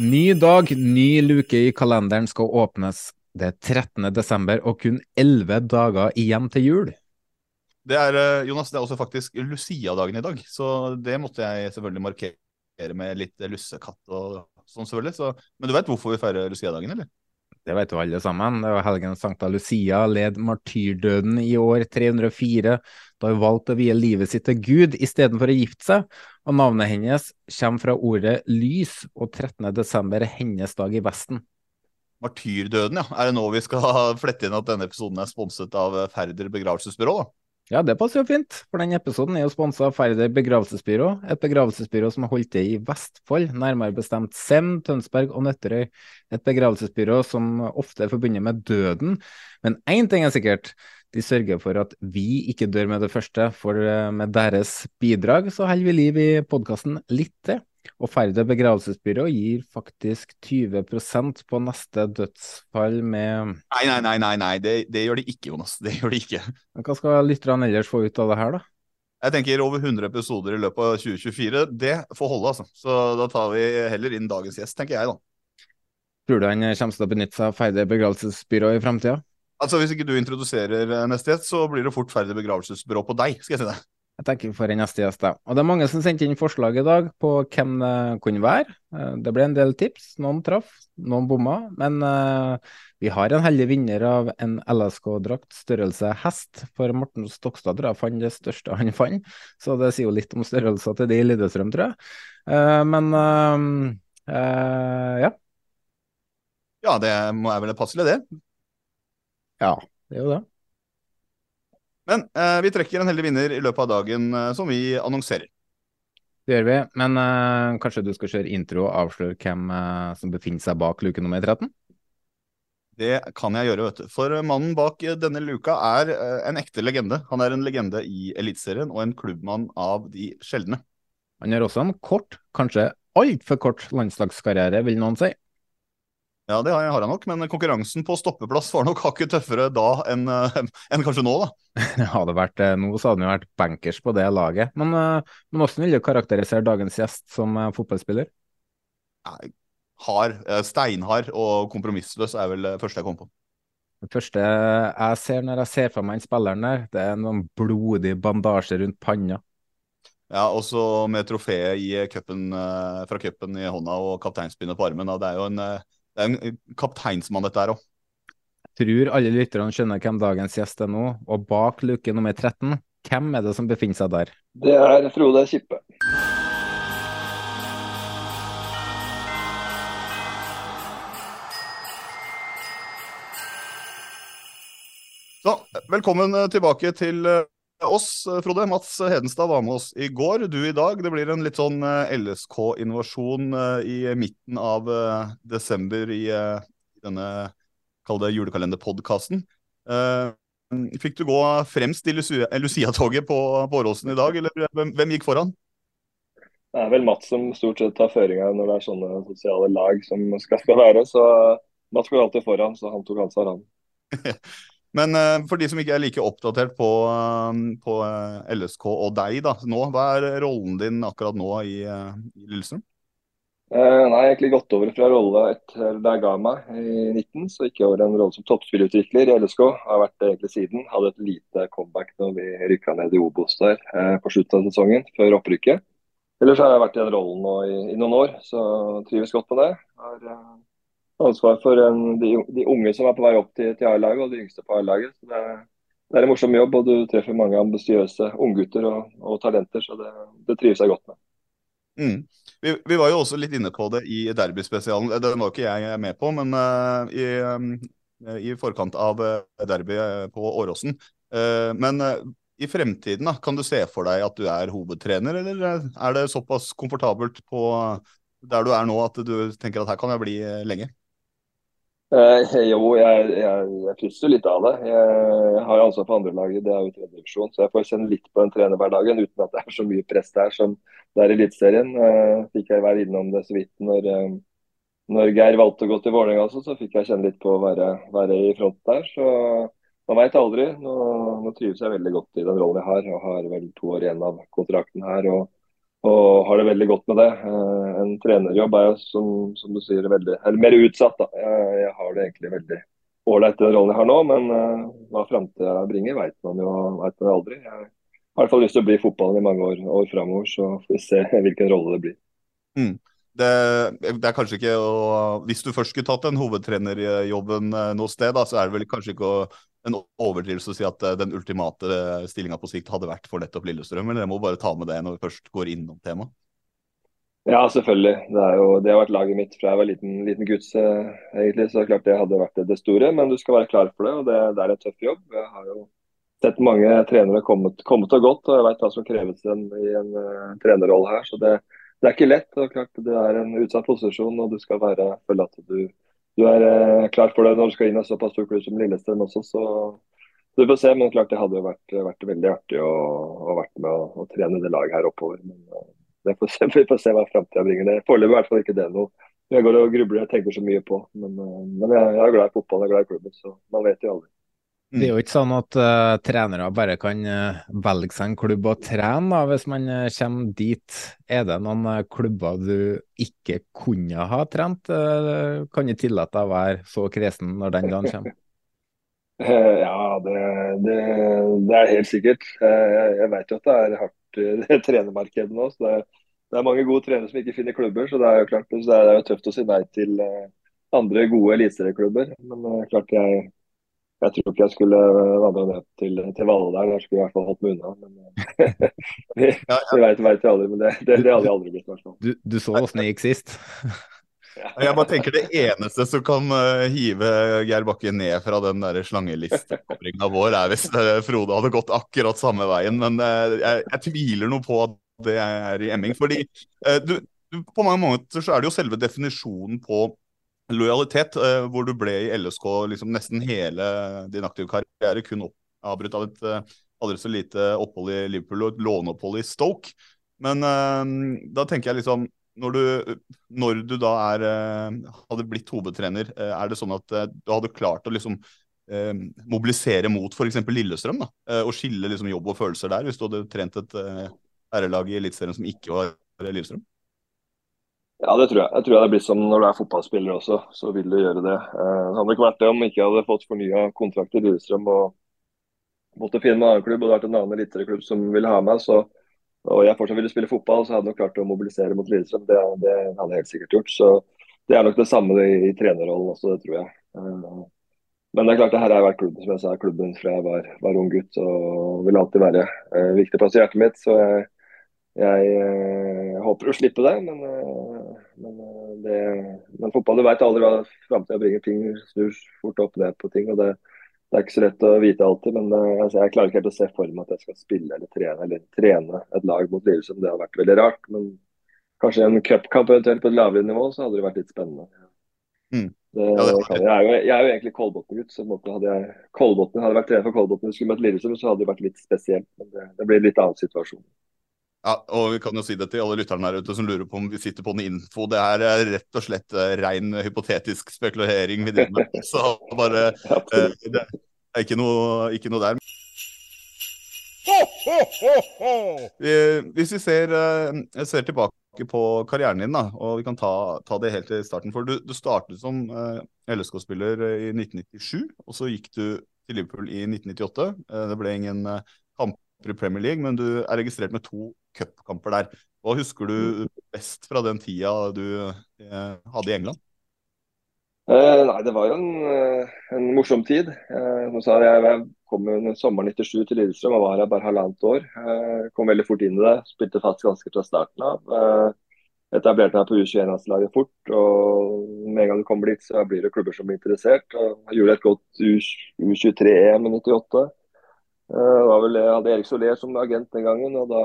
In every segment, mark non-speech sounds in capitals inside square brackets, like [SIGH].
Ny dag, ny luke i kalenderen skal åpnes. Det er 13. desember og kun 11 dager igjen til jul. Det er, eh, Jonas, det er også faktisk Lucia-dagen i dag, så det måtte jeg selvfølgelig markere med litt lussekatt og sånn selvfølgelig. Så, men du vet hvorfor vi feirer Lucia-dagen, eller? Det vet jo alle sammen. Det var helgen Sankta Lucia led martyrdøden i år 304, da hun valgte å vie livet sitt til Gud istedenfor å gifte seg. Og navnet hennes kommer fra ordet lys, og 13. desember er hennes dag i Vesten. Martyrdøden, ja. Er det nå vi skal [LAUGHS] flette inn at denne episoden er sponset av Færder begravelsesbyrå, da? Ja, det passer jo fint, for den episoden er jo sponsa av Færder begravelsesbyrå, et begravelsesbyrå som har holdt til i Vestfold, nærmere bestemt Sem, Tønsberg og Nøtterøy. Et begravelsesbyrå som ofte er forbundet med døden. Men én ting er sikkert, de sørger for at vi ikke dør med det første, for eh, med deres bidrag så holder vi liv i podkasten litt til. Og Færder begravelsesbyrå gir faktisk 20% på neste dødsfall med Nei, nei, nei, nei, nei. Det, det gjør de ikke, Jonas. Det gjør de ikke. Hva skal lytterne ellers få ut av det her, da? Jeg tenker over 100 episoder i løpet av 2024. Det får holde, altså. Så da tar vi heller inn dagens gjest, tenker jeg, da. Tror du han kommer til å benytte seg av Færder begravelsesbyrå i framtida? Altså, Hvis ikke du introduserer eh, neste gjest, så blir det fort Færder begravelsesbyrå på deg, skal jeg si det. Jeg tenker for en neste gjest, da. Og det er mange som sendte inn forslag i dag på hvem det kunne være. Eh, Det ble en del tips. Noen traff, noen bomma. Men uh, vi har en heldig vinner av en LSK-drakt størrelse hest. For Morten Stokstad tror jeg fant det største han fant, så det sier jo litt om størrelsen til de i Lillestrøm, tror jeg. Uh, men uh, eh, ja. Ja, det må jeg vel passelig, det. Ja, det er jo det. Men eh, vi trekker en heldig vinner i løpet av dagen eh, som vi annonserer. Det gjør vi. Men eh, kanskje du skal kjøre intro og avsløre hvem eh, som befinner seg bak luke nummer 13? Det kan jeg gjøre, vet du. For mannen bak denne luka er eh, en ekte legende. Han er en legende i Eliteserien og en klubbmann av de sjeldne. Han har også en kort, kanskje altfor kort landslagskarriere, vil noen si. Ja, det har har han nok, men konkurransen på stoppeplass var nok hakket tøffere da enn eh, enn kanskje nå, da. [LAUGHS] Det hadde vært, eh, nå så hadde han jo vært bankers på det laget. Men, eh, men hvordan vil du karakterisere dagens gjest som fotballspiller? Nei, Hard, steinhard og kompromissløs er vel det første jeg kom på. Det første jeg ser når jeg ser for meg den spilleren der, det er noen blodig bandasje rundt panna. Ja, også med trofeet i cupen, eh, fra cupen i hånda og kapteinspinnet på armen. Det er jo en, det er en kapteinsmann, dette her òg. Tror alle lytterne skjønner hvem dagens gjest er nå, og bak luke nummer 13, hvem er det som befinner seg der? Det er Frode Kippe. Så, velkommen eh, tilbake til eh, oss, Frode. Mats Hedenstad var med oss i går, du i dag. Det blir en litt sånn eh, LSK-innovasjon eh, i midten av eh, desember i denne, kall det julekalenderpodkasten. Fikk du gå fremst i Lucia- Lucia-toget på, på Åråsen i dag, eller hvem, hvem gikk foran? Det er vel Mats som stort sett tar føringa når det er sånne sosiale lag som skal, skal være. Så Mats går alltid foran, så han tok ansvar, han. [LAUGHS] Men eh, for de som ikke er like oppdatert på, eh, på eh, LSK og deg da, nå, hva er rollen din akkurat nå i, eh, i Lillestrøm? Uh, nei, egentlig gått over fra rolle etter da jeg ga meg i 19, så gikk jeg over en rolle som toppspillutvikler i LSK. Har vært det egentlig siden. Hadde et lite comeback når vi rykka ned i Obos der uh, på slutten av sesongen, før opprykket. Ellers har jeg vært i den rollen nå i, i noen år, så trives godt med det. Har uh, ansvar for en, de, de, unge som er på vei opp til, til A-laget, og de yngste på A-laget. det, det, er en morsom jobb, og du treffer mange ambisiøse unggutter og, og talenter, så det, det trives jeg godt med. Mm. Vi, vi, var jo også litt inne på det i derbyspesialen. Den var ikke jeg med på, men uh, i, um, i, forkant av uh, derby på Åråsen. Uh, men i fremtiden, da, kan du se for deg at du er hovedtrener, eller er det såpass komfortabelt på der du er nå at du tenker at her kan jeg bli lenge? Eh, [LAUGHS] jo, jeg, jeg, jeg puster litt av det. Jeg, jeg har ansvar for andrelaget, det er jo tredjedivisjon. Så jeg får kjenne litt på den trenerhverdagen uten at det er så mye press der som det er i Eliteserien. Eh, fikk jeg være innom det så vidt når, eh, når Geir valgte å gå til Vålerenga, også, så fikk jeg kjenne litt på å være, være i front der. Så man veit aldri. Nå, nå, trives jeg veldig godt i den rollen jeg har, og har vel to år igjen av kontrakten her. og og har det veldig godt med det. Eh, en trenerjobb er jo, som, som, du sier, veldig, mer utsatt. da. Jeg, jeg har det egentlig veldig ålreit den rollen jeg har nå, men uh, hva framtida bringer, vet man jo vet man aldri. Jeg har i hvert fall lyst til å bli i fotballen i mange år, år framover, så får vi se [LAUGHS] hvilken rolle det blir. Mm. Det, det, er kanskje ikke å Hvis du først skulle tatt den hovedtrenerjobben eh, noe sted, da, så er det vel kanskje ikke å en overdrivelse å si at eh, den ultimate eh, stillinga på sikt hadde vært for nettopp Lillestrøm, eller jeg må bare ta med det når vi først går innom temaet? Ja, selvfølgelig. Det, jo, det, har vært laget mitt fra jeg var liten, liten gutt. egentlig, så klart det hadde vært det store. Men du skal være klar for det, og det, det er en tøff jobb. Jeg har jo sett mange trenere kommet, kommet og gått, og jeg vet hva som kreves en, i en uh, trenerrolle her. så det, det, er ikke lett. og klart Det er en utsatt posisjon, og du skal være, føle at du du er eh, klar for det når du skal inn i såpass stor klubb som Lillestrøm også. Så, så vi får se. Men klart det hadde jo vært, vært veldig artig å, å vært med å, å, trene det laget her oppover. Men det får se, [LAUGHS] vi får se hva framtida bringer. det. Foreløpig i hvert fall ikke det noe jeg går og grubler og tenker så mye på. Men, uh, men jeg, jeg, er glad i fotball, jeg er glad i klubben, så man vet jo aldri. Det er jo ikke sånn at uh, trenere bare kan uh, velge seg en klubb å trene da, hvis man uh, kommer dit. Er det noen klubber du ikke kunne ha trent? kan du tillate deg å være så kresen når den dagen kommer? [LAUGHS] Ja, det, det, det, er helt sikkert. Jeg, jeg vet jo at det er hardt [LAUGHS] det trenermarkedet nå. så det det er, mange gode trenere som ikke finner klubber. så Det er jo klart, det er, jo tøft å si nei til andre gode eliteserieklubber. Men klart jeg jeg tror ikke jeg skulle vandra ned til, til Valle der. Jeg skulle i hvert fall holdt meg unna. Men [LAUGHS] vi, ja, ja. vi vet, vet aldri, men det, det, det hadde jeg aldri blitt. hvert fall. Du, du så åssen det gikk sist? Jeg bare tenker Det eneste som kan uh, hive Geir Bakke ned fra den slangelistekoblinga vår, er hvis uh, Frode hadde gått akkurat samme veien. Men jeg, jeg, tviler noe på at det er i Emming. fordi du, du, på mange måter så er det jo selve definisjonen på lojalitet, uh, hvor du ble i LSK liksom nesten hele din aktive karriere, kun avbrutt av et uh, aldri så lite opphold i Liverpool og et låneopphold i Stoke. Men uh, da tenker jeg liksom når du, når du da er, hadde blitt hovedtrener, er det sånn at du hadde klart å liksom mobilisere mot f.eks. Lillestrøm? da, Og skille liksom jobb og følelser der, hvis du hadde trent et ærelag i Eliteserien som ikke var Lillestrøm? Ja, det tror jeg. Jeg tror det blir som når du er fotballspiller også, så vil du gjøre det. Eh, det hadde ikke vært det om jeg ikke hadde fått fornya kontrakt i Lillestrøm og måtte finne en annen klubb og det vært en annen eliteserieklubb som ville ha meg. Så, og jeg fortsatt ville spille fotball, så hadde jeg nok klart å mobilisere mot Lillestrøm. Det, det, hadde jeg helt sikkert gjort. Så det er nok det samme i, i trenerrollen også, det tror jeg. Eh, men det er klart det her har vært klubben som jeg sa, klubben fra jeg var, var ung gutt og vil alltid være eh, viktig plass i hjertet mitt. så jeg jeg jeg håper å slippe det, men, det, men fotball, du veit aldri hva framtida bringer. Ting snur fort opp ned på ting. og det, det, er ikke så lett å vite alltid. Men altså, jeg klarer ikke helt å se for meg at jeg skal spille eller trene eller trene et lag mot Lillesund. Det har vært veldig rart. Men kanskje en cupkamp eventuelt på et lavere nivå, så hadde det vært litt spennende. Mm. Det, ja, det jeg, er jo, jeg, er jo, egentlig Kolbotn-gutt. så hadde jeg Kolbotn hadde vært trener for Kolbotn og skulle møtt Lillesund, så hadde det vært litt spesielt. Men det, det blir en litt annen situasjon. Ja, og vi kan jo si det til alle lytterne her ute som lurer på om vi sitter på noe info. Det er rett og slett uh, ren hypotetisk spekulering vi driver med. Så bare [LAUGHS] uh, Det er ikke noe, ikke noe der. Hvis vi ser, uh, ser, tilbake på karrieren din, da, og vi kan ta, ta det helt til starten. For du, du startet som uh, LSK-spiller i 1997, og så gikk du til Liverpool i 1998. Uh, det ble ingen kamp i Premier League, men du er registrert med to cupkamper der. Hva husker du best fra den tida du hadde i England? Eh, nei, det var jo en, eh, en morsom tid. Eh, jeg, jeg, kom jo sommeren 97 til Lillestrøm og var her bare halvannet år. Eh, kom veldig fort inn i det. Spilte fast ganske fra starten av. Eh, etablerte meg på U21-landslaget fort. og Med en gang du kommer dit, så blir det klubber som blir interessert. og Jeg gjorde et godt U23-EM i 98. Eh, var vel, jeg hadde Erik Soler som agent den gangen, og da,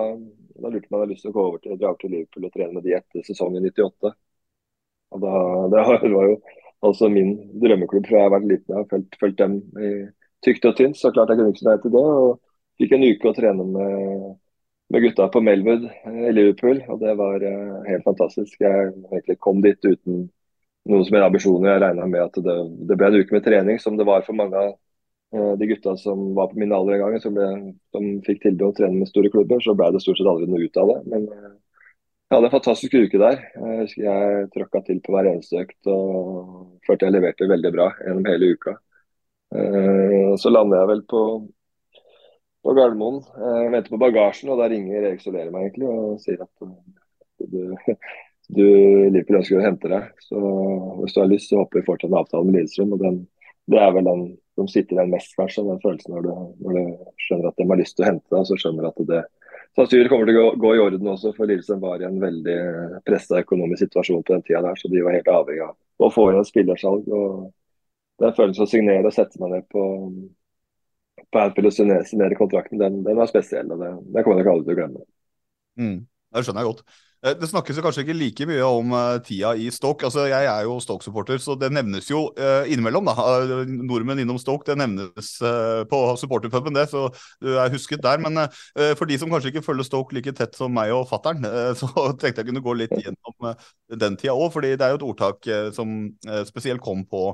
da lurte man hadde lyst til å gå over til, dra til Liverpool og trene med de etter sesongen 98. Og da, [LAUGHS] det var jo altså min drømmeklubb fra jeg har vært liten. Jeg har fulgt, dem i tykt og tynt, så klart jeg kunne ikke si nei til det. og Fikk en uke å trene med, med gutta på Melwood eh, i Liverpool, og det var uh, helt fantastisk. Jeg egentlig kom dit uten noen som helst ambisjoner. Jeg regna med at det, det, ble en uke med trening, som det var for mange av de gutta som var på min alder en gang, som, ble, som fikk tilbud å trene med store klubber. Så ble det stort sett aldri noe ut av det. Men uh, jeg hadde en fantastisk uke der. Jeg husker jeg tråkka til på hver eneste økt og følte jeg leverte veldig bra gjennom hele uka. Eh, så lander jeg vel på, på Gardermoen. Jeg venter på bagasjen, og da ringer Erik Soler meg egentlig og sier at du, [LAUGHS] du Liverpool ønsker å hente deg. Så hvis du har lyst, så håper vi til en avtale med Lillestrøm. og den, Det er vel den som sitter igjen mest, kanskje. Den følelsen når du, når du skjønner at de har lyst til å hente deg, så skjønner du at det sannsynligvis kommer til å gå, gå, i orden også, for Lillestrøm var i en veldig pressa økonomisk situasjon på den tida der, så de var helt avhengig av å få inn et spillersalg. og Den følelsen å signere og sette meg ned på, på Anfield og signere kontrakten, den, den, var spesiell. og det, det kommer jeg nok aldri til å glemme. Mm, det skjønner jeg godt. Eh, det snakkes jo kanskje ikke like mye om uh, tida i Stoke. Altså, Jeg er jo Stoke-supporter, så det nevnes jo uh, innimellom. Nordmenn innom Stoke, det nevnes på supporterpuben, det, så du er husket der. Men for de som kanskje ikke følger Stoke like tett som meg og fattern, [LAUGHS] så tenkte jeg kunne gå litt gjennom den tida òg. fordi det er jo et ordtak som spesielt kom på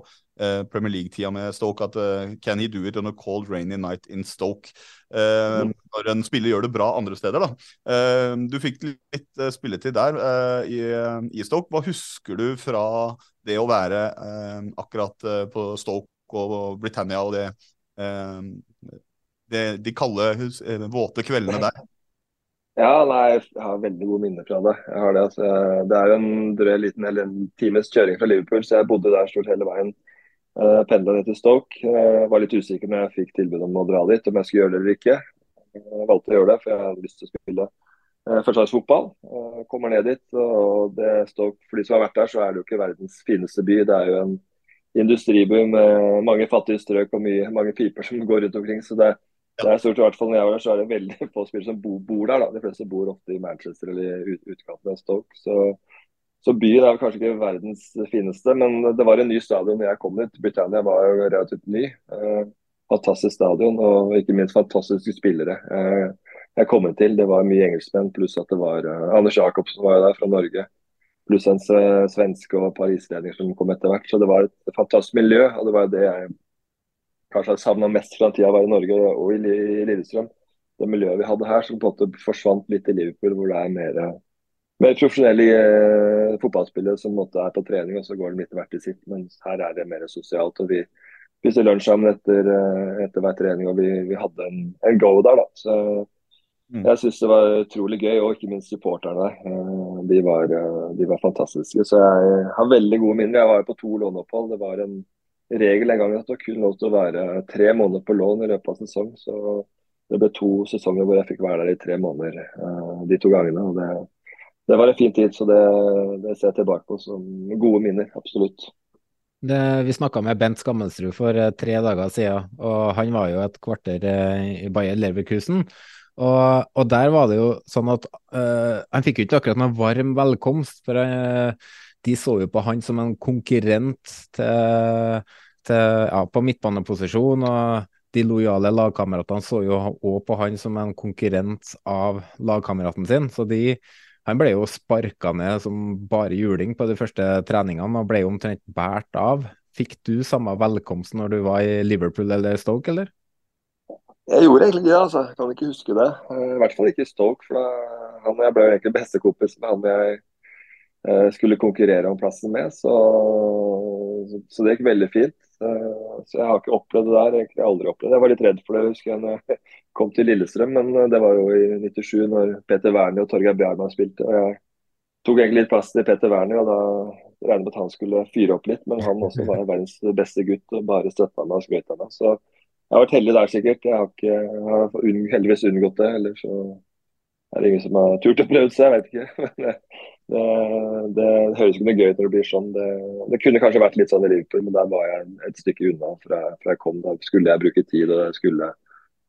Premier League-tida med Stoke, at Can he do it on a cold, rainy night in Stoke? Mm. Når en spiller gjør det bra andre steder, da. Du fikk litt spilletid der i, i Stoke. Hva husker du fra det å være akkurat på Stoke og Britannia og det, det de kalde, våte kveldene der? Ja, nei, jeg har veldig gode minner fra det. Jeg har Det altså, det er jo en drøy liten eller en times kjøring fra Liverpool, så jeg bodde der stort hele veien. Uh, Pendla ned til Stoke. Uh, var litt usikker når jeg fikk tilbud om å dra dit, om jeg skulle gjøre det eller ikke. Jeg valgte å gjøre det, for jeg hadde lyst til å spille uh, førstedagsfotball. Uh, kommer ned dit, og det Stoke, for de som har vært der, så er det jo ikke verdens fineste by. Det er jo en industriby med mange fattige strøk og mye, mange piper som går rundt omkring. så det, det er stort, i hvert fall når jeg var der, så er det veldig [LAUGHS] få spillere som bor, bor der. da. De fleste bor ofte i Manchester eller ut, utkanten av Stoke. så så byen er kanskje ikke verdens fineste, men det var en ny stadion da jeg kom dit. Britannia var jo relativt ny. Eh, fantastisk stadion og ikke minst fantastiske spillere. Eh, jeg kom inn til, Det var mye engelskmenn, pluss at det var eh, Anders Jacobsen var der fra Norge. Pluss en svenske og et par islendinger som kom etter hvert. Så det var et fantastisk miljø. og Det var det jeg kanskje har savna mest fra den tida jeg var i Norge og i Lillestrøm. Det miljøet vi hadde her som på en måte forsvant litt i Liverpool, hvor det er mer mer profesjonelle eh, fotballspillere som måtte er på trening, og så går de litt hvert i sitt. Men her er det mer sosialt. og Vi spiser lunsj sammen etter, eh, etter, hver trening, og vi, vi hadde en, en, go der. da. Så mm. Jeg syns det var utrolig gøy, og ikke minst supporterne der. Eh, de var, de var fantastiske. Så jeg har veldig gode minner. Jeg var jo på to låneopphold. Det var en regel en gang at det var kun lov til å være tre måneder på lån i løpet av sesong. Så det ble to sesonger hvor jeg fikk være der i tre måneder de to gangene. og det det var en fin tid, så det, det, ser jeg tilbake på som gode minner. Absolutt. Det, vi snakka med Bent Skammelsrud for eh, tre dager siden, og han var jo et kvarter eh, i Bayer Leverkusen. Og, og, der var det jo sånn at uh, han fikk jo ikke akkurat noen varm velkomst, for uh, de så jo på han som en konkurrent til, til, ja, på midtbaneposisjon. og de lojale lagkameratene så jo òg på han som en konkurrent av lagkameraten sin. Så de han ble jo sparka ned som bare juling på de første treningene og ble jo omtrent båret av. Fikk du samme velkomst når du var i Liverpool eller Stoke, eller? Jeg gjorde egentlig det, altså. Jeg kan ikke huske det. Eh, I hvert fall ikke Stoke. for han og jeg ble jo egentlig bestekompis med han jeg eh, skulle konkurrere om plassen med. Så, så det gikk veldig fint. Eh, så jeg har ikke opplevd det der. egentlig aldri opplevd Jeg var litt redd for det husker jeg kom til Lillestrøm, men eh, det var jo i 97 når Peter Wernie og Torgeir Bjarmann spilte. og jeg tok egentlig litt plass til Peter Wernie, og da regnet med at han skulle fyre opp litt. Men han også var verdens beste gutt og bare støtta meg og skrøt meg. Så jeg har vært heldig der sikkert. Jeg har, ikke, jeg har heldigvis unngått det. Eller så er det ingen som har turt å prøve seg, jeg vet ikke. [LAUGHS] Men det, det, det høres ikke noe gøy ut når det blir sånn. Det, det, kunne kanskje vært litt sånn i Liverpool, men der var jeg et stykke unna fra, fra jeg kom. Da skulle jeg bruke tid og jeg skulle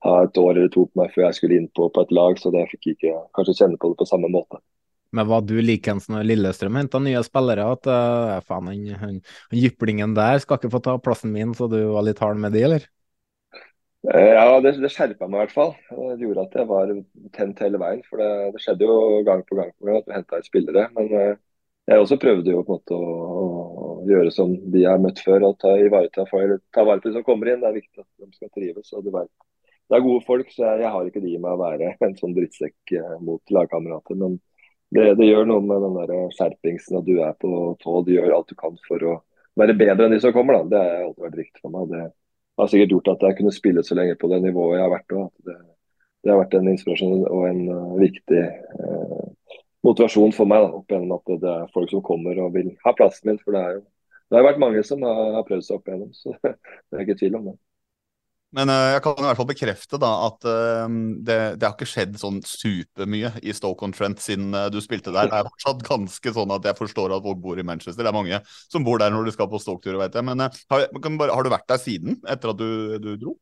ha et år eller to på meg før jeg skulle inn på, på et lag, så det fikk jeg ikke kanskje kjenne på det på samme måte. Men var du likens når Lillestrøm henta nye spillere? At uh, faen, han, han, han jyplingen der skal ikke få ta plassen min, så du var litt hard med de, eller? Eh, ja, det, det skjerpa meg i hvert fall. Det gjorde at jeg var tent hele veien. For det, det skjedde jo gang på gang på gang at vi henta ut spillere. Men uh, jeg også prøvde jo på en måte å, å gjøre som de jeg har møtt før. og ta, ivareta for, ta vare på de som kommer inn. Det er viktig at de skal trives. og du vet. Det er gode folk, så jeg, jeg har ikke det i meg å være [LAUGHS] en sånn drittsekk uh, mot lagkamerater. Men det, det, gjør noe med den der skjerpingsen at du er på tå. Du gjør alt du kan for å være bedre enn de som kommer. da. Det har alltid vært viktig for meg. Det, har sikkert gjort at jeg kunne spille så lenge på det nivået jeg har vært. på. det, det, har vært en inspirasjon og en uh, viktig uh, motivasjon for meg. Da, opp igjennom at det, er folk som kommer og vil ha plassen min. For det, er jo, det har vært mange som har prøvd seg opp igjennom, så [LAUGHS] det er ikke tvil om det. Men uh, jeg kan i hvert fall bekrefte da at uh, det, det, har ikke skjedd sånn supermye i Stoke-on-Trent siden uh, du spilte der. Det er fortsatt ganske sånn at jeg forstår at folk bor i Manchester. Det er mange som bor der når du skal på Stoke-tur, vet jeg. Men har, bare, har, du vært der siden, etter at du, du dro?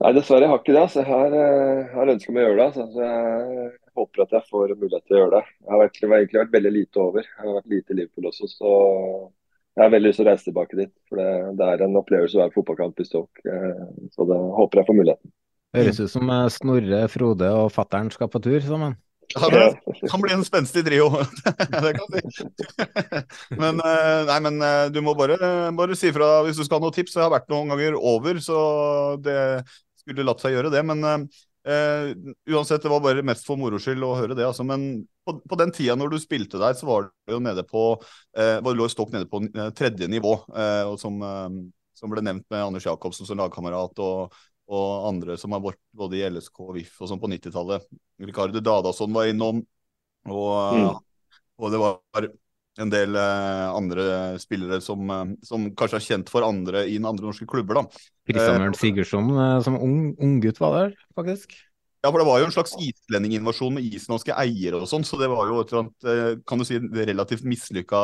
Nei, dessverre jeg har ikke det. Altså. Jeg har, har ønske om å gjøre det. Altså. Så jeg håper at jeg får mulighet til å gjøre det. Jeg har egentlig, egentlig vært veldig lite over. Jeg har vært lite i Liverpool også, så jeg har veldig lyst til å reise tilbake dit. For det, det er en opplevelse å være fotballkamp i Stoke. Eh, så det håper jeg får muligheten. Høres ut som eh, Snorre, Frode og fattern skal på tur sammen. Ja, det kan bli en spenstig trio. [LAUGHS] det kan si. [LAUGHS] men, eh, nei, men du må bare, bare si fra hvis du skal ha noen tips. Jeg har vært noen ganger over, så det skulle latt seg gjøre det. Men Uh, uansett, det var bare mest for moro skyld å høre det. Altså. Men på, på, den tida når du spilte der, så var du jo nede på uh, var lå stokk nede på uh, tredje nivå. og som, som, ble nevnt med Anders Jacobsen som lagkamerat og, og, andre som har vært både i LSK og VIF og sånn på 90-tallet. Ricardo Dadasson var innom. Og, mm. og det var en del andre spillere som, som, kanskje er kjent for andre i andre norske klubber. da. Kristian Ørn Sigurdsson som ung unggutt var der, faktisk. Ja, for det var jo en slags islendinginvasjon med islandske eiere og sånn, så det var jo et eller annet, kan du si, relativt mislykka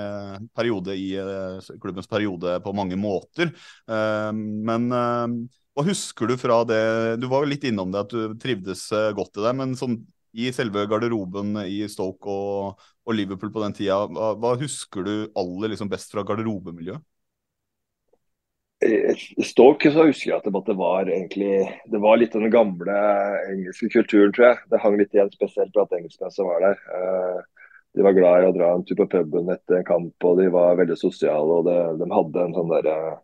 eh, periode i eh, klubbens periode på mange måter. Eh, men eh, hva husker du fra det Du var jo litt innom det at du trivdes eh, godt i det, men sånn i selve garderoben i Stoke og, og Liverpool på den tida, hva, hva husker du aller liksom best fra garderobemiljøet? I Stoke så husker jeg at det var egentlig Det var litt av den gamle engelske kulturen, tror jeg. Det hang litt igjen, spesielt blant engelskmennene som var der. Eh, de var glad i å dra en tur på puben etter en kamp, og de var veldig sosiale. og det, De hadde en sånn der, eh,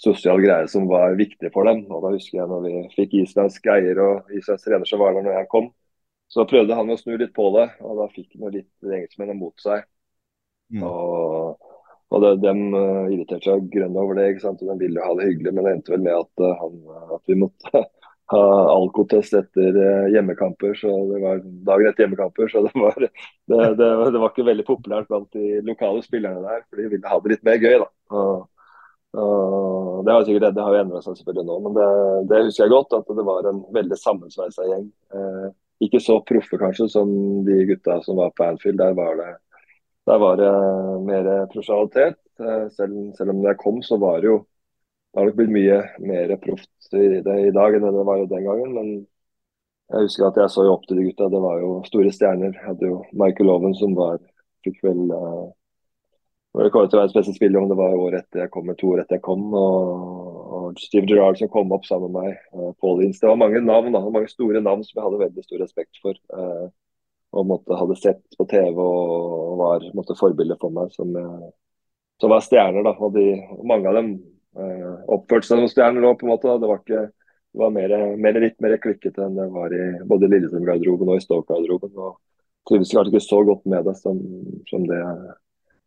sosial greie som var viktig for dem. og Da husker jeg når vi fikk islandsk eier og islandsk trener som var der når jeg kom, så prøvde han å snu litt på det, og da fikk han litt engelskmennene mot seg. Mm. Og og det, De uh, irriterte seg grønn over det, ikke sant? og de ville ha det hyggelig. Men det endte vel med at, uh, han, at vi måtte [LAUGHS] ha alkotest etter uh, hjemmekamper. så det var Dagen etter hjemmekamper. Så det var, det, det, det var ikke veldig populært blant de lokale spillerne der. For de ville ha det litt mer gøy. da. Og, og det har sikkert det har jo endra seg selvfølgelig nå, men det, det, husker jeg godt. At det var en veldig sammensveisa gjeng. Eh, ikke så proffe kanskje som de gutta som var på Anfield. Der var det der var det mer profesjonalitet. Eh, selv, selv, om jeg kom, så var det jo Det har nok blitt mye mer proft i i dag enn det var den gangen. Men jeg husker at jeg så jo opp til de gutta. Det var jo store stjerner. Jeg hadde jo Michael Owen som var fikk vel uh, det kommer til å være et spesielt spiller om det var året etter jeg kom, eller to år etter jeg kom. Og Steve Gerrard som kom opp sammen med meg. Uh, Paul Ince. Det var mange navn, da, mange store navn som jeg hadde veldig stor respekt for. Uh, og måtte, hadde sett på TV og var måtte, forbilder for meg som, eh, som, var stjerner. da, og de, Mange av dem eh, oppførte seg som stjerner òg, på en måte. Det var, ikke, det var mer, mer, litt mer klikkete enn det var i både Lillestrøm-garderoben og i Stoke-garderoben. og trivdes kanskje ikke så godt med det som, som det,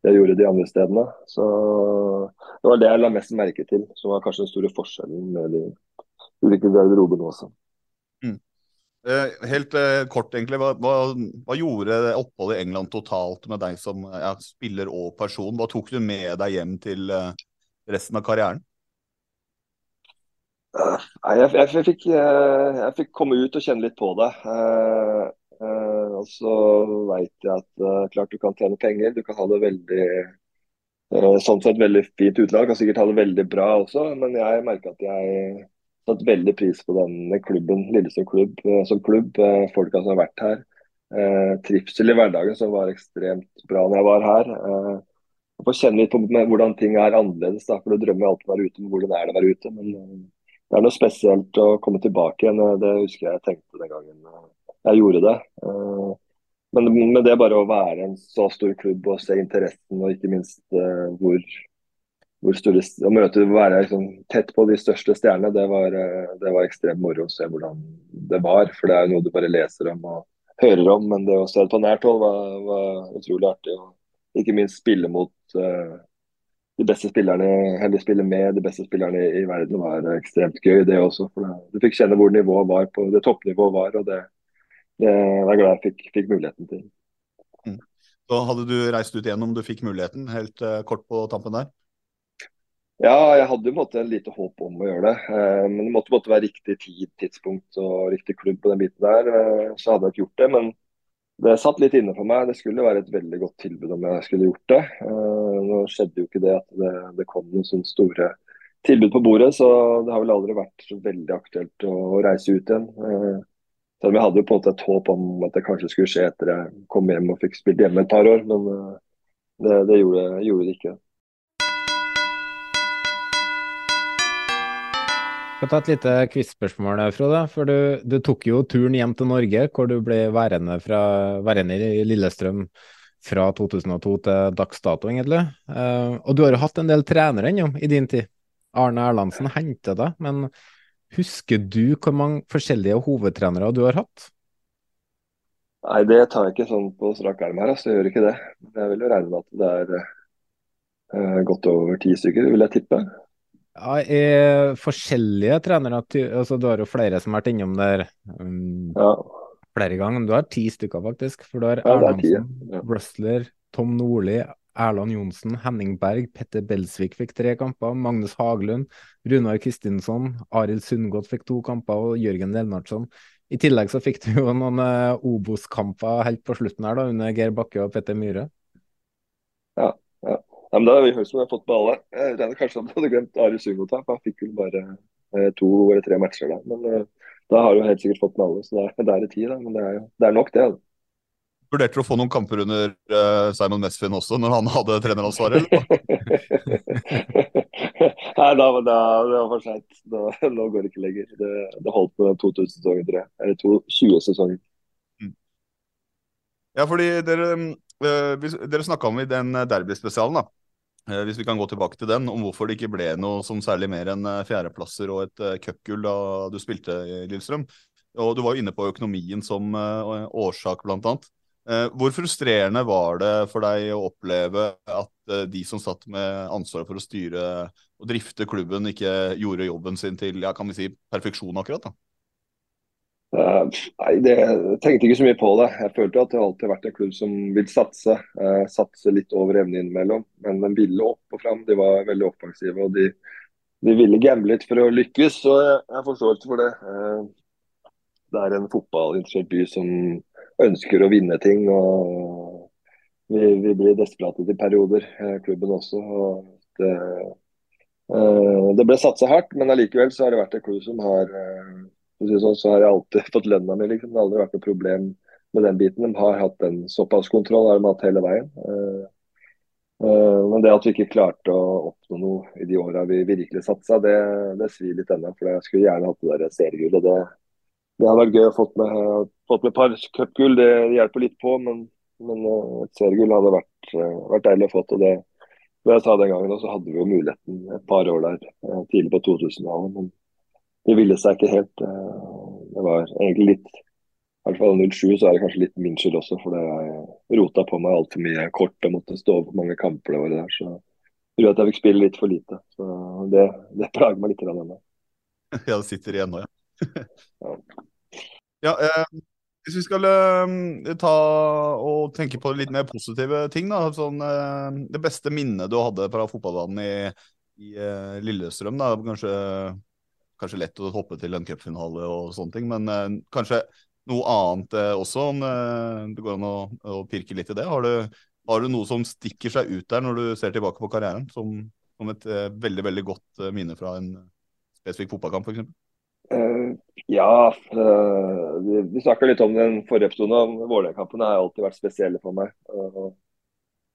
jeg gjorde de andre stedene. Så det var det jeg la mest merke til, som var kanskje den store forskjellen med de ulike garderobene også. Mm. Eh, helt eh, kort, egentlig. Hva, hva, hva, gjorde oppholdet i England totalt med deg som ja, spiller og person? Hva tok du med deg hjem til eh, resten av karrieren? Nei, jeg, jeg, jeg, fikk, jeg, fikk, komme ut og kjenne litt på det. Eh, eh, og så veit jeg at uh, klart du kan tjene penger. Du kan ha det veldig uh, sånn sett veldig fint utlag. Kan sikkert ha det veldig bra også, men jeg merka at jeg satte veldig pris på denne klubben, Lillestrøm klubb, uh, som klubb. folka som har vært her. trivsel i hverdagen som var ekstremt bra når jeg var her. Uh, få kjenne litt på hvordan ting er annerledes. Da, for Du drømmer alltid å være ute, men hvordan er det å være ute? men det er noe spesielt å komme tilbake igjen. Det husker jeg jeg tenkte den gangen eh, jeg gjorde det. Eh, men med det bare å være en så stor klubb og se interessen og ikke minst eh, hvor, hvor store, å møte, være liksom tett på de største stjernene, det var, det var ekstremt moro å se hvordan det var. For det er noe du bare leser om og hører om, men det å se det på nært hold var, var utrolig artig. Og ikke minst spille mot de beste spillerne, eller spille med de beste spillerne i, verden var ekstremt gøy, det også. For du fikk kjenne hvor nivået var på det toppnivået var, og det, det jeg er glad jeg fikk, fikk muligheten til. Mm. Så hadde du reist ut igjen om du fikk muligheten, helt uh, kort på tampen der? Ja, jeg hadde jo måtte, en lite håp om å gjøre det. Uh, men det måtte, måtte, være riktig tid, tidspunkt og riktig klubb på den biten der. Uh, så hadde jeg ikke gjort det. men det satt litt inne for meg. Det skulle være et veldig godt tilbud om jeg skulle gjort det. Nå skjedde jo ikke det at det, det kom noen sånne store tilbud på bordet, så det har vel aldri vært så veldig aktuelt å, å reise ut igjen. Uh, vi hadde jo på en måte et håp om at det kanskje skulle skje etter jeg kom hjem og fikk spilt hjemme et par år, men uh, det, det gjorde, gjorde det ikke. skal ta et lite quiz-spørsmål, Frode. For du, du, tok jo turen hjem til Norge, hvor du ble værende, fra, værende i Lillestrøm fra 2002 til dags dato, egentlig. Uh, og du har jo hatt en del trenere ennå i din tid. Arne Erlandsen henter deg, men husker du hvor mange forskjellige hovedtrenere du har hatt? Nei, det tar jeg ikke sånn på strak arm her, altså. Jeg gjør ikke det. Jeg vil jo regne med at det er uh, godt over ti stykker, vil jeg tippe. Ja, er forskjellige trenere. Altså, du har jo flere som har vært innom der um, ja. flere ganger. Du har ti stykker, faktisk. For du har ja, Erlandsen, ja. Rustler, Tom Nordli, Erland Johnsen, Henning Berg, Petter Belsvik fikk tre kamper. Magnus Haglund, Runar Kristinsson, Arild Sundgodt fikk to kamper, og Jørgen Lennartson. I tillegg så fikk du jo noen uh, Obos-kamper helt på slutten her, da, under Geir Bakke og Petter Myhre. Ja, ja. Ja, men Da vi hørt som vi har fått på alle. Jeg regner kanskje at du hadde glemt Arild Sundgodt her, for han fikk vel bare eh, to eller tre matcher der. Men uh, da har du helt sikkert fått med alle, så det er, det tid. Da. Men det er, det er nok, det. Da. Vurderte du å få noen kamper under uh, Simon Mesfin også, når han hadde treneransvaret? [LAUGHS] Nei, da, da, det var for seint. Nå går det ikke lenger. Det, det holdt med 2000-sesongen, tror jeg. Eller 2020-sesongen. Mm. Ja, fordi dere, øh, dere snakka om i den derbyspesialen, da. Eh, hvis vi kan gå tilbake til den, om hvorfor det ikke ble noe som særlig mer enn eh, fjerdeplasser og et cupgull da du spilte i Lillestrøm. Og du var jo inne på økonomien som årsak, blant annet. Uh, hvor frustrerende var det for deg å oppleve at uh, de som satt med ansvaret for å styre og drifte klubben, ikke gjorde jobben sin til ja, kan vi si, perfeksjon akkurat? da? Uh, nei, det, Jeg tenkte ikke så mye på det. Jeg følte at det alltid har vært en klubb som vil satse. Satse litt over evne innimellom. Men de ville opp og fram. De var veldig offensive. og de, de ville gamble litt for å lykkes. Så jeg har forståelse for det. Det er en fotballinteressert by som ønsker å vinne ting. og Vi, vi blir desperate til perioder, klubben også. og det, det ble satsa hardt, men allikevel så har det vært et klubb som har sånn, så har jeg alltid [LAUGHS] fått lønna mi. Liksom. Det har aldri vært noe problem med den biten. De har hatt en såpass kontroll har de hatt hele veien. Uh, uh, men det at vi ikke klarte å oppnå noe i de åra vi virkelig satsa, det, det svir litt ennå. For jeg skulle gjerne hatt det der seriegullet. Det, det hadde vært gøy å fått med, fått med par cupgull. Det, hjelper litt på, men, men uh, et seriegull hadde vært, vært deilig å få. Og det, det jeg sa den gangen, så hadde vi jo muligheten et par år der tidlig på 2000-tallet det ville seg ikke helt. Eh, det var egentlig litt i hvert fall 07 så er det kanskje litt min skyld også, for jeg rota på meg altfor mye kort og måtte stå over mange kamper det året der. Så jeg tror at jeg fikk spille litt for lite. Så det, det plager meg litt ennå. [LAUGHS] Ja, det sitter igjen nå, ja. ja eh, hvis vi skal eh, ta og tenke på litt mer positive ting, da. Sånn, eh, det beste minnet du hadde fra fotballbanen i, i eh, Lillestrøm, da. Kanskje, kanskje lett å hoppe til en cupfinale og sånne ting, men eh, kanskje noe annet eh, også, om det går an å, å, pirke litt i det. Har du, har du, noe som stikker seg ut der når du ser tilbake på karrieren, som, som et veldig veldig godt minne fra en spesifikk fotballkamp f.eks.? Uh, ja, uh, vi, vi snakka litt om den forrige episoden. Vålerenga-kampene har alltid vært spesielle for meg. Uh,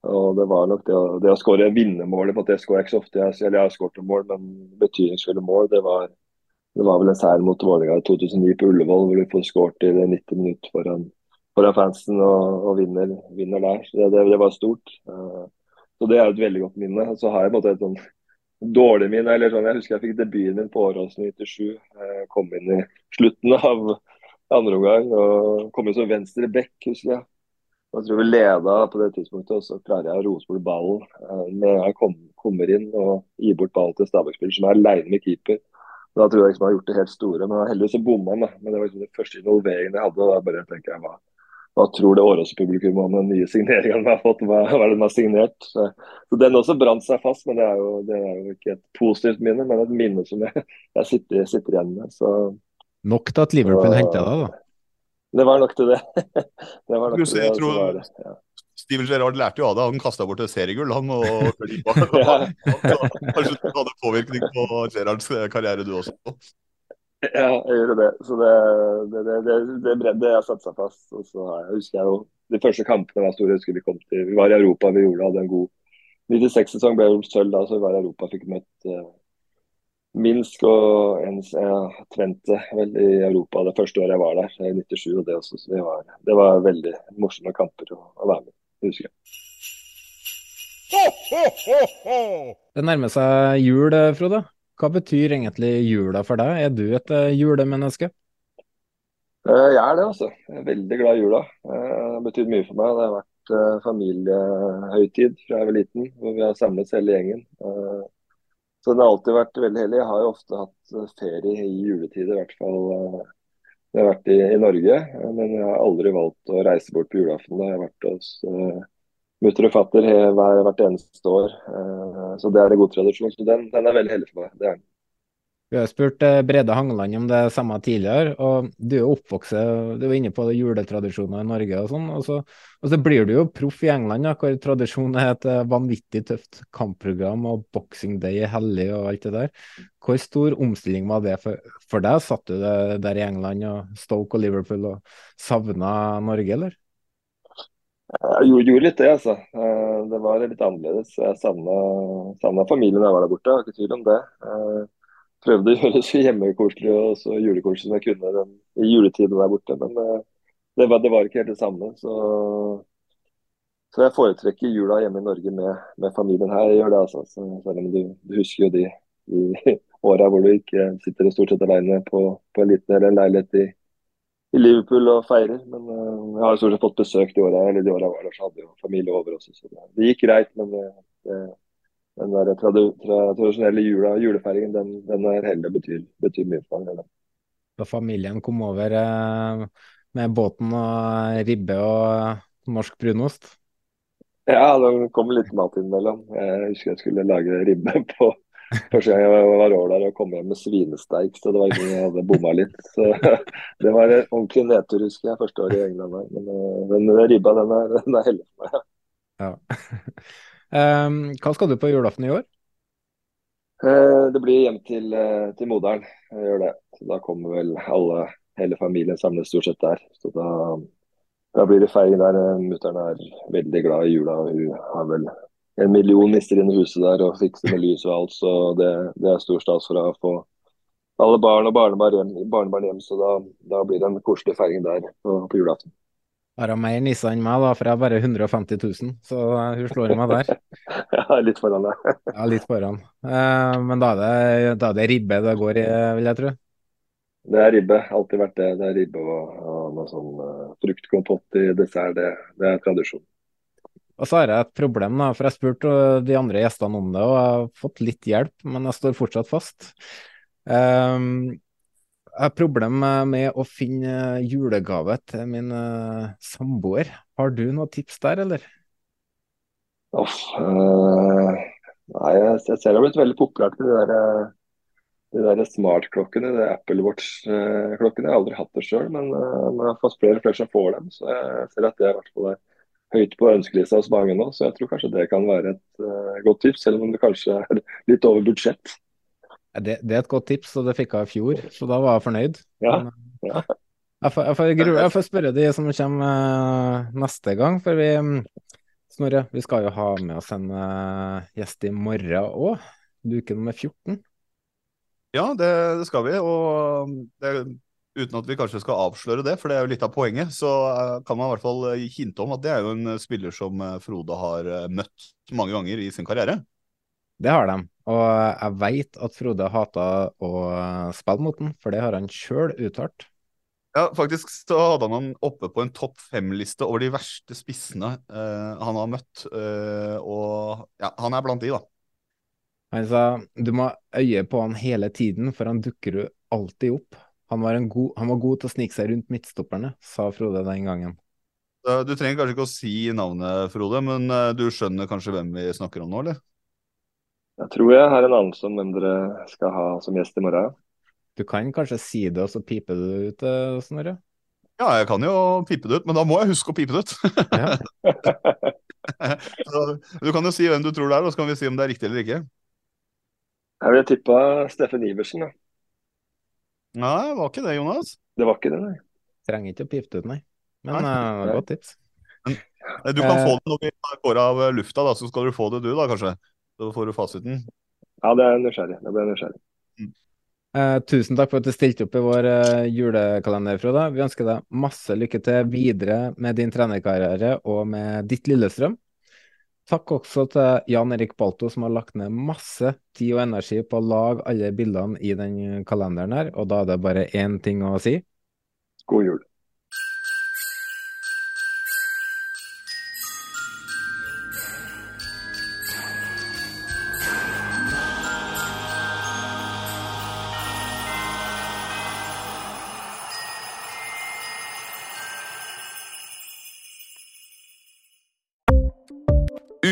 og det var nok det å, det å skåre vinnermålet på at det skårer jeg ikke så ofte. Jeg, jeg har skåret mål, men betydningsfulle mål, det var, det var vel en seier mot Vålerenga i 2009 på Ullevål, hvor du får skåret i 90 minutter foran, foran fansen og, og vinner, vinner, der. Det, det, det var stort. Uh, så Det er et veldig godt minne. Så har jeg på en måte et sånn dårlig min. eller sånn, Jeg husker jeg fikk debuten min på Åråsen i 97. Jeg kom inn i slutten av andre omgang og kom inn som venstre back, husker jeg. Jeg tror vi leda på det tidspunktet, og så klarer jeg å rose bort ballen. Når jeg kom, kommer inn og gir bort ballen til Stabæk-spiller som er aleine med keeper. Da tror jeg liksom jeg har gjort det helt store. Men heldigvis så bomma han. Men det var liksom den første involveringen jeg hadde. og da bare tenker jeg, hva, hva tror det Årås-publikum om den nye signeringen vi har fått? Hva, hva er det de har signert? Så, så Den også brant seg fast, men det er, jo, det er, jo, ikke et positivt minne, men et minne som jeg, jeg sitter, sitter, igjen med. Så, nok til at Liverpool henta deg, da? Det var nok til det. det var nok til det, tror, var, ja. Steven Gerrard lærte jo av det. Han kasta bort et seriegull, han. Og, kanskje du hadde påvirkning på Gerrards karriere, du også? Ja, jeg gjorde det. Så det, det, det, det, det har satt seg fast. Og så jeg husker jeg jo de første kampene var store. husker Vi kom til, vi var i Europa, vi gjorde hadde en god 96-sesong ble sølv da, så vi var i Europa. Fikk møtt uh, Minsk og ens, ja, Tvente vel, i Europa det første året jeg var der, i 97. og Det også, så det var, det var veldig morsomme kamper å, å være med husker jeg. Det nærmer seg jul, Frode. Hva betyr egentlig jula for deg? Er du et eh, julemenneske? Eh, jeg er det, altså. Jeg er veldig glad i jula. Eh, det har betydd mye for meg. Det har vært familiehøytid fra jeg var liten, hvor vi har samlet hele gjengen. Så det har alltid vært veldig hellig. Jeg har jo ofte hatt ferie i juletid, i hvert fall. Jeg har vært i, i, Norge, men jeg har aldri valgt å reise bort på julaften. Da jeg har vært hos mutter og fatter hvert eneste år. Uh, så det er en god tradisjon. Så den, den er veldig heldig for meg. det er den. Vi har spurt eh, Brede Hangeland om det samme tidligere, og du er jo oppvokst Du er inne på juletradisjoner i Norge og sånn. Og så, og så blir du jo proff i England, ja, hvor tradisjonen er et eh, vanvittig tøft kampprogram og boxing day hellig og alt det der. Hvor stor omstilling var det for, for deg? Satt du der i England og Stoke og Liverpool og savna Norge, eller? Jeg gjorde litt det, altså. Eh, det var litt annerledes. Jeg savna familien da jeg var der borte, jeg har ikke tvil om det Jeg prøvde å [LAUGHS] gjøre det så hjemmekoselig og så julekoselig som jeg kunne den, i juletiden der borte. Men det, var, det, var, ikke helt det samme. Så, så jeg foretrekker jula hjemme i Norge med, med familien her. Jeg gjør det altså. Så, selv om du, du, husker jo de, de [LAUGHS] åra hvor du ikke sitter stort sett alene på, på en liten eller en leilighet i, i Liverpool og feirer. Men uh, jeg har stort sett fått besøk de åra jeg var der, så hadde jo familie over også. Så det, det gikk greit. men det, det den der tradisjonelle jula, julefeiringen, den, den er heller betyr, betyr mye for meg. Da familien kom over eh, med båten og ribbe og norsk brunost? Ja, det kom litt mat innimellom. Jeg husker jeg skulle lage ribbe [LAUGHS] på Første gang jeg var over der og kom hjem med svinesteik, så det var ingen jeg hadde bomma litt. Så [LAUGHS] Det var en ordentlig nedtur, husker jeg, første året i England. Men eh, den ribba, den er, den er heldig for meg. Ja. Um, [LAUGHS] hva skal du på julaften i år? Uh, det blir hjem til, uh, til moderen. Jeg gjør det. Så da kommer vel alle, hele familien samles stort sett der. Så da, da blir det feiring der. Mutter'n er veldig glad i jula. og Hun har vel en million nisser inn i huset der og fikser med lys og alt. Så det, det er stor stas for å få alle barn og barnebarn hjem. Barnebarn hjem så da, da, blir det en koselig feiring der på, på julaften har hun mer nisser enn meg, da, for jeg har bare 150 000, så hun slår meg der. [LAUGHS] ja, litt foran deg. [LAUGHS] ja, litt foran. Eh, men da er, det, da er, det, ribbe det går i, vil jeg tro. Det er ribbe. Alltid vært det. Det er ribbe og, og noe sånn uh, fruktkompott i dessert. Det, det er tradisjon. Og så har jeg et problem, da, for jeg spurte de andre gjestene om det, og jeg har fått litt hjelp, men jeg står fortsatt fast. Um, jeg har problem med å finne julegave til min uh, samboer. Har du noen tips der, eller? Uff, uh, nei, jeg, ser det har blitt veldig populært med de der, de der smartklokkene, de Apple Watch-klokkene. Jeg har aldri hatt det sjøl, men uh, jeg har fått flere og flere som får dem. Så jeg ser at det er i hvert fall er høyt på ønskelista hos mange nå, så jeg tror kanskje det kan være et uh, godt tips, selv om det kanskje er litt over budsjett. Det, det, er et godt tips, og det fikk jeg i fjor, så da var jeg fornøyd. Ja, ja. Jeg, får, jeg, får, jeg, får, spørre de som kommer uh, neste gang, for vi Snorre, vi skal jo ha med oss en uh, gjest i morgen òg. Luke nummer 14. Ja, det, det skal vi. Og det uten at vi kanskje skal avsløre det, for det er jo litt av poenget, så eh, kan man i hvert fall eh, hinte om at det er jo en eh, spiller som Frode har møtt mange ganger i sin karriere. Det har de, og jeg veit at Frode hata å spille mot den, for det har han sjøl uttalt. Ja, faktisk så hadde han han oppe på en topp fem-liste over de verste spissene eh, han har møtt, eh, og ja, han er blant de, da. Han sa du må øye på han hele tiden, for han dukker jo alltid opp. Han var, god, han var god til å snike seg rundt midtstopperne, sa Frode den gangen. Du trenger kanskje ikke å si navnet, Frode, men eh, du skjønner kanskje hvem vi snakker om nå, eller? Jeg tror jeg har en anelse om hvem dere skal ha som gjest i morgen. Du kan kanskje si det, og så piper du det ut, eh, Snorre? Ja, jeg kan jo pipe det ut, men da må jeg huske å pipe det ut. [LAUGHS] du kan jo si hvem du tror det er, og så kan vi si om det er riktig eller ikke. Jeg ville tippa Steffen Iversen. Da. Nei, det var ikke det, Jonas. Det var ikke det, nei. Trenger ikke å pifte ut, nei. Men uh, godt tips. Men, eh, du kan uh, få det når vi går av lufta, da, så skal du få det du, da, kanskje. Så får du fasiten. Ja, det er nysgjerrig. Det ble nysgjerrig. Mm. Uh, tusen takk for at du stilte opp i vår julekalender, Frode. Vi ønsker deg masse lykke til videre med din trenerkarriere og med ditt Lillestrøm. Takk også til Jan Erik Balto, som har lagt ned masse tid og energi på å lage alle bildene i den kalenderen her, og da er det bare én ting å si. God jul.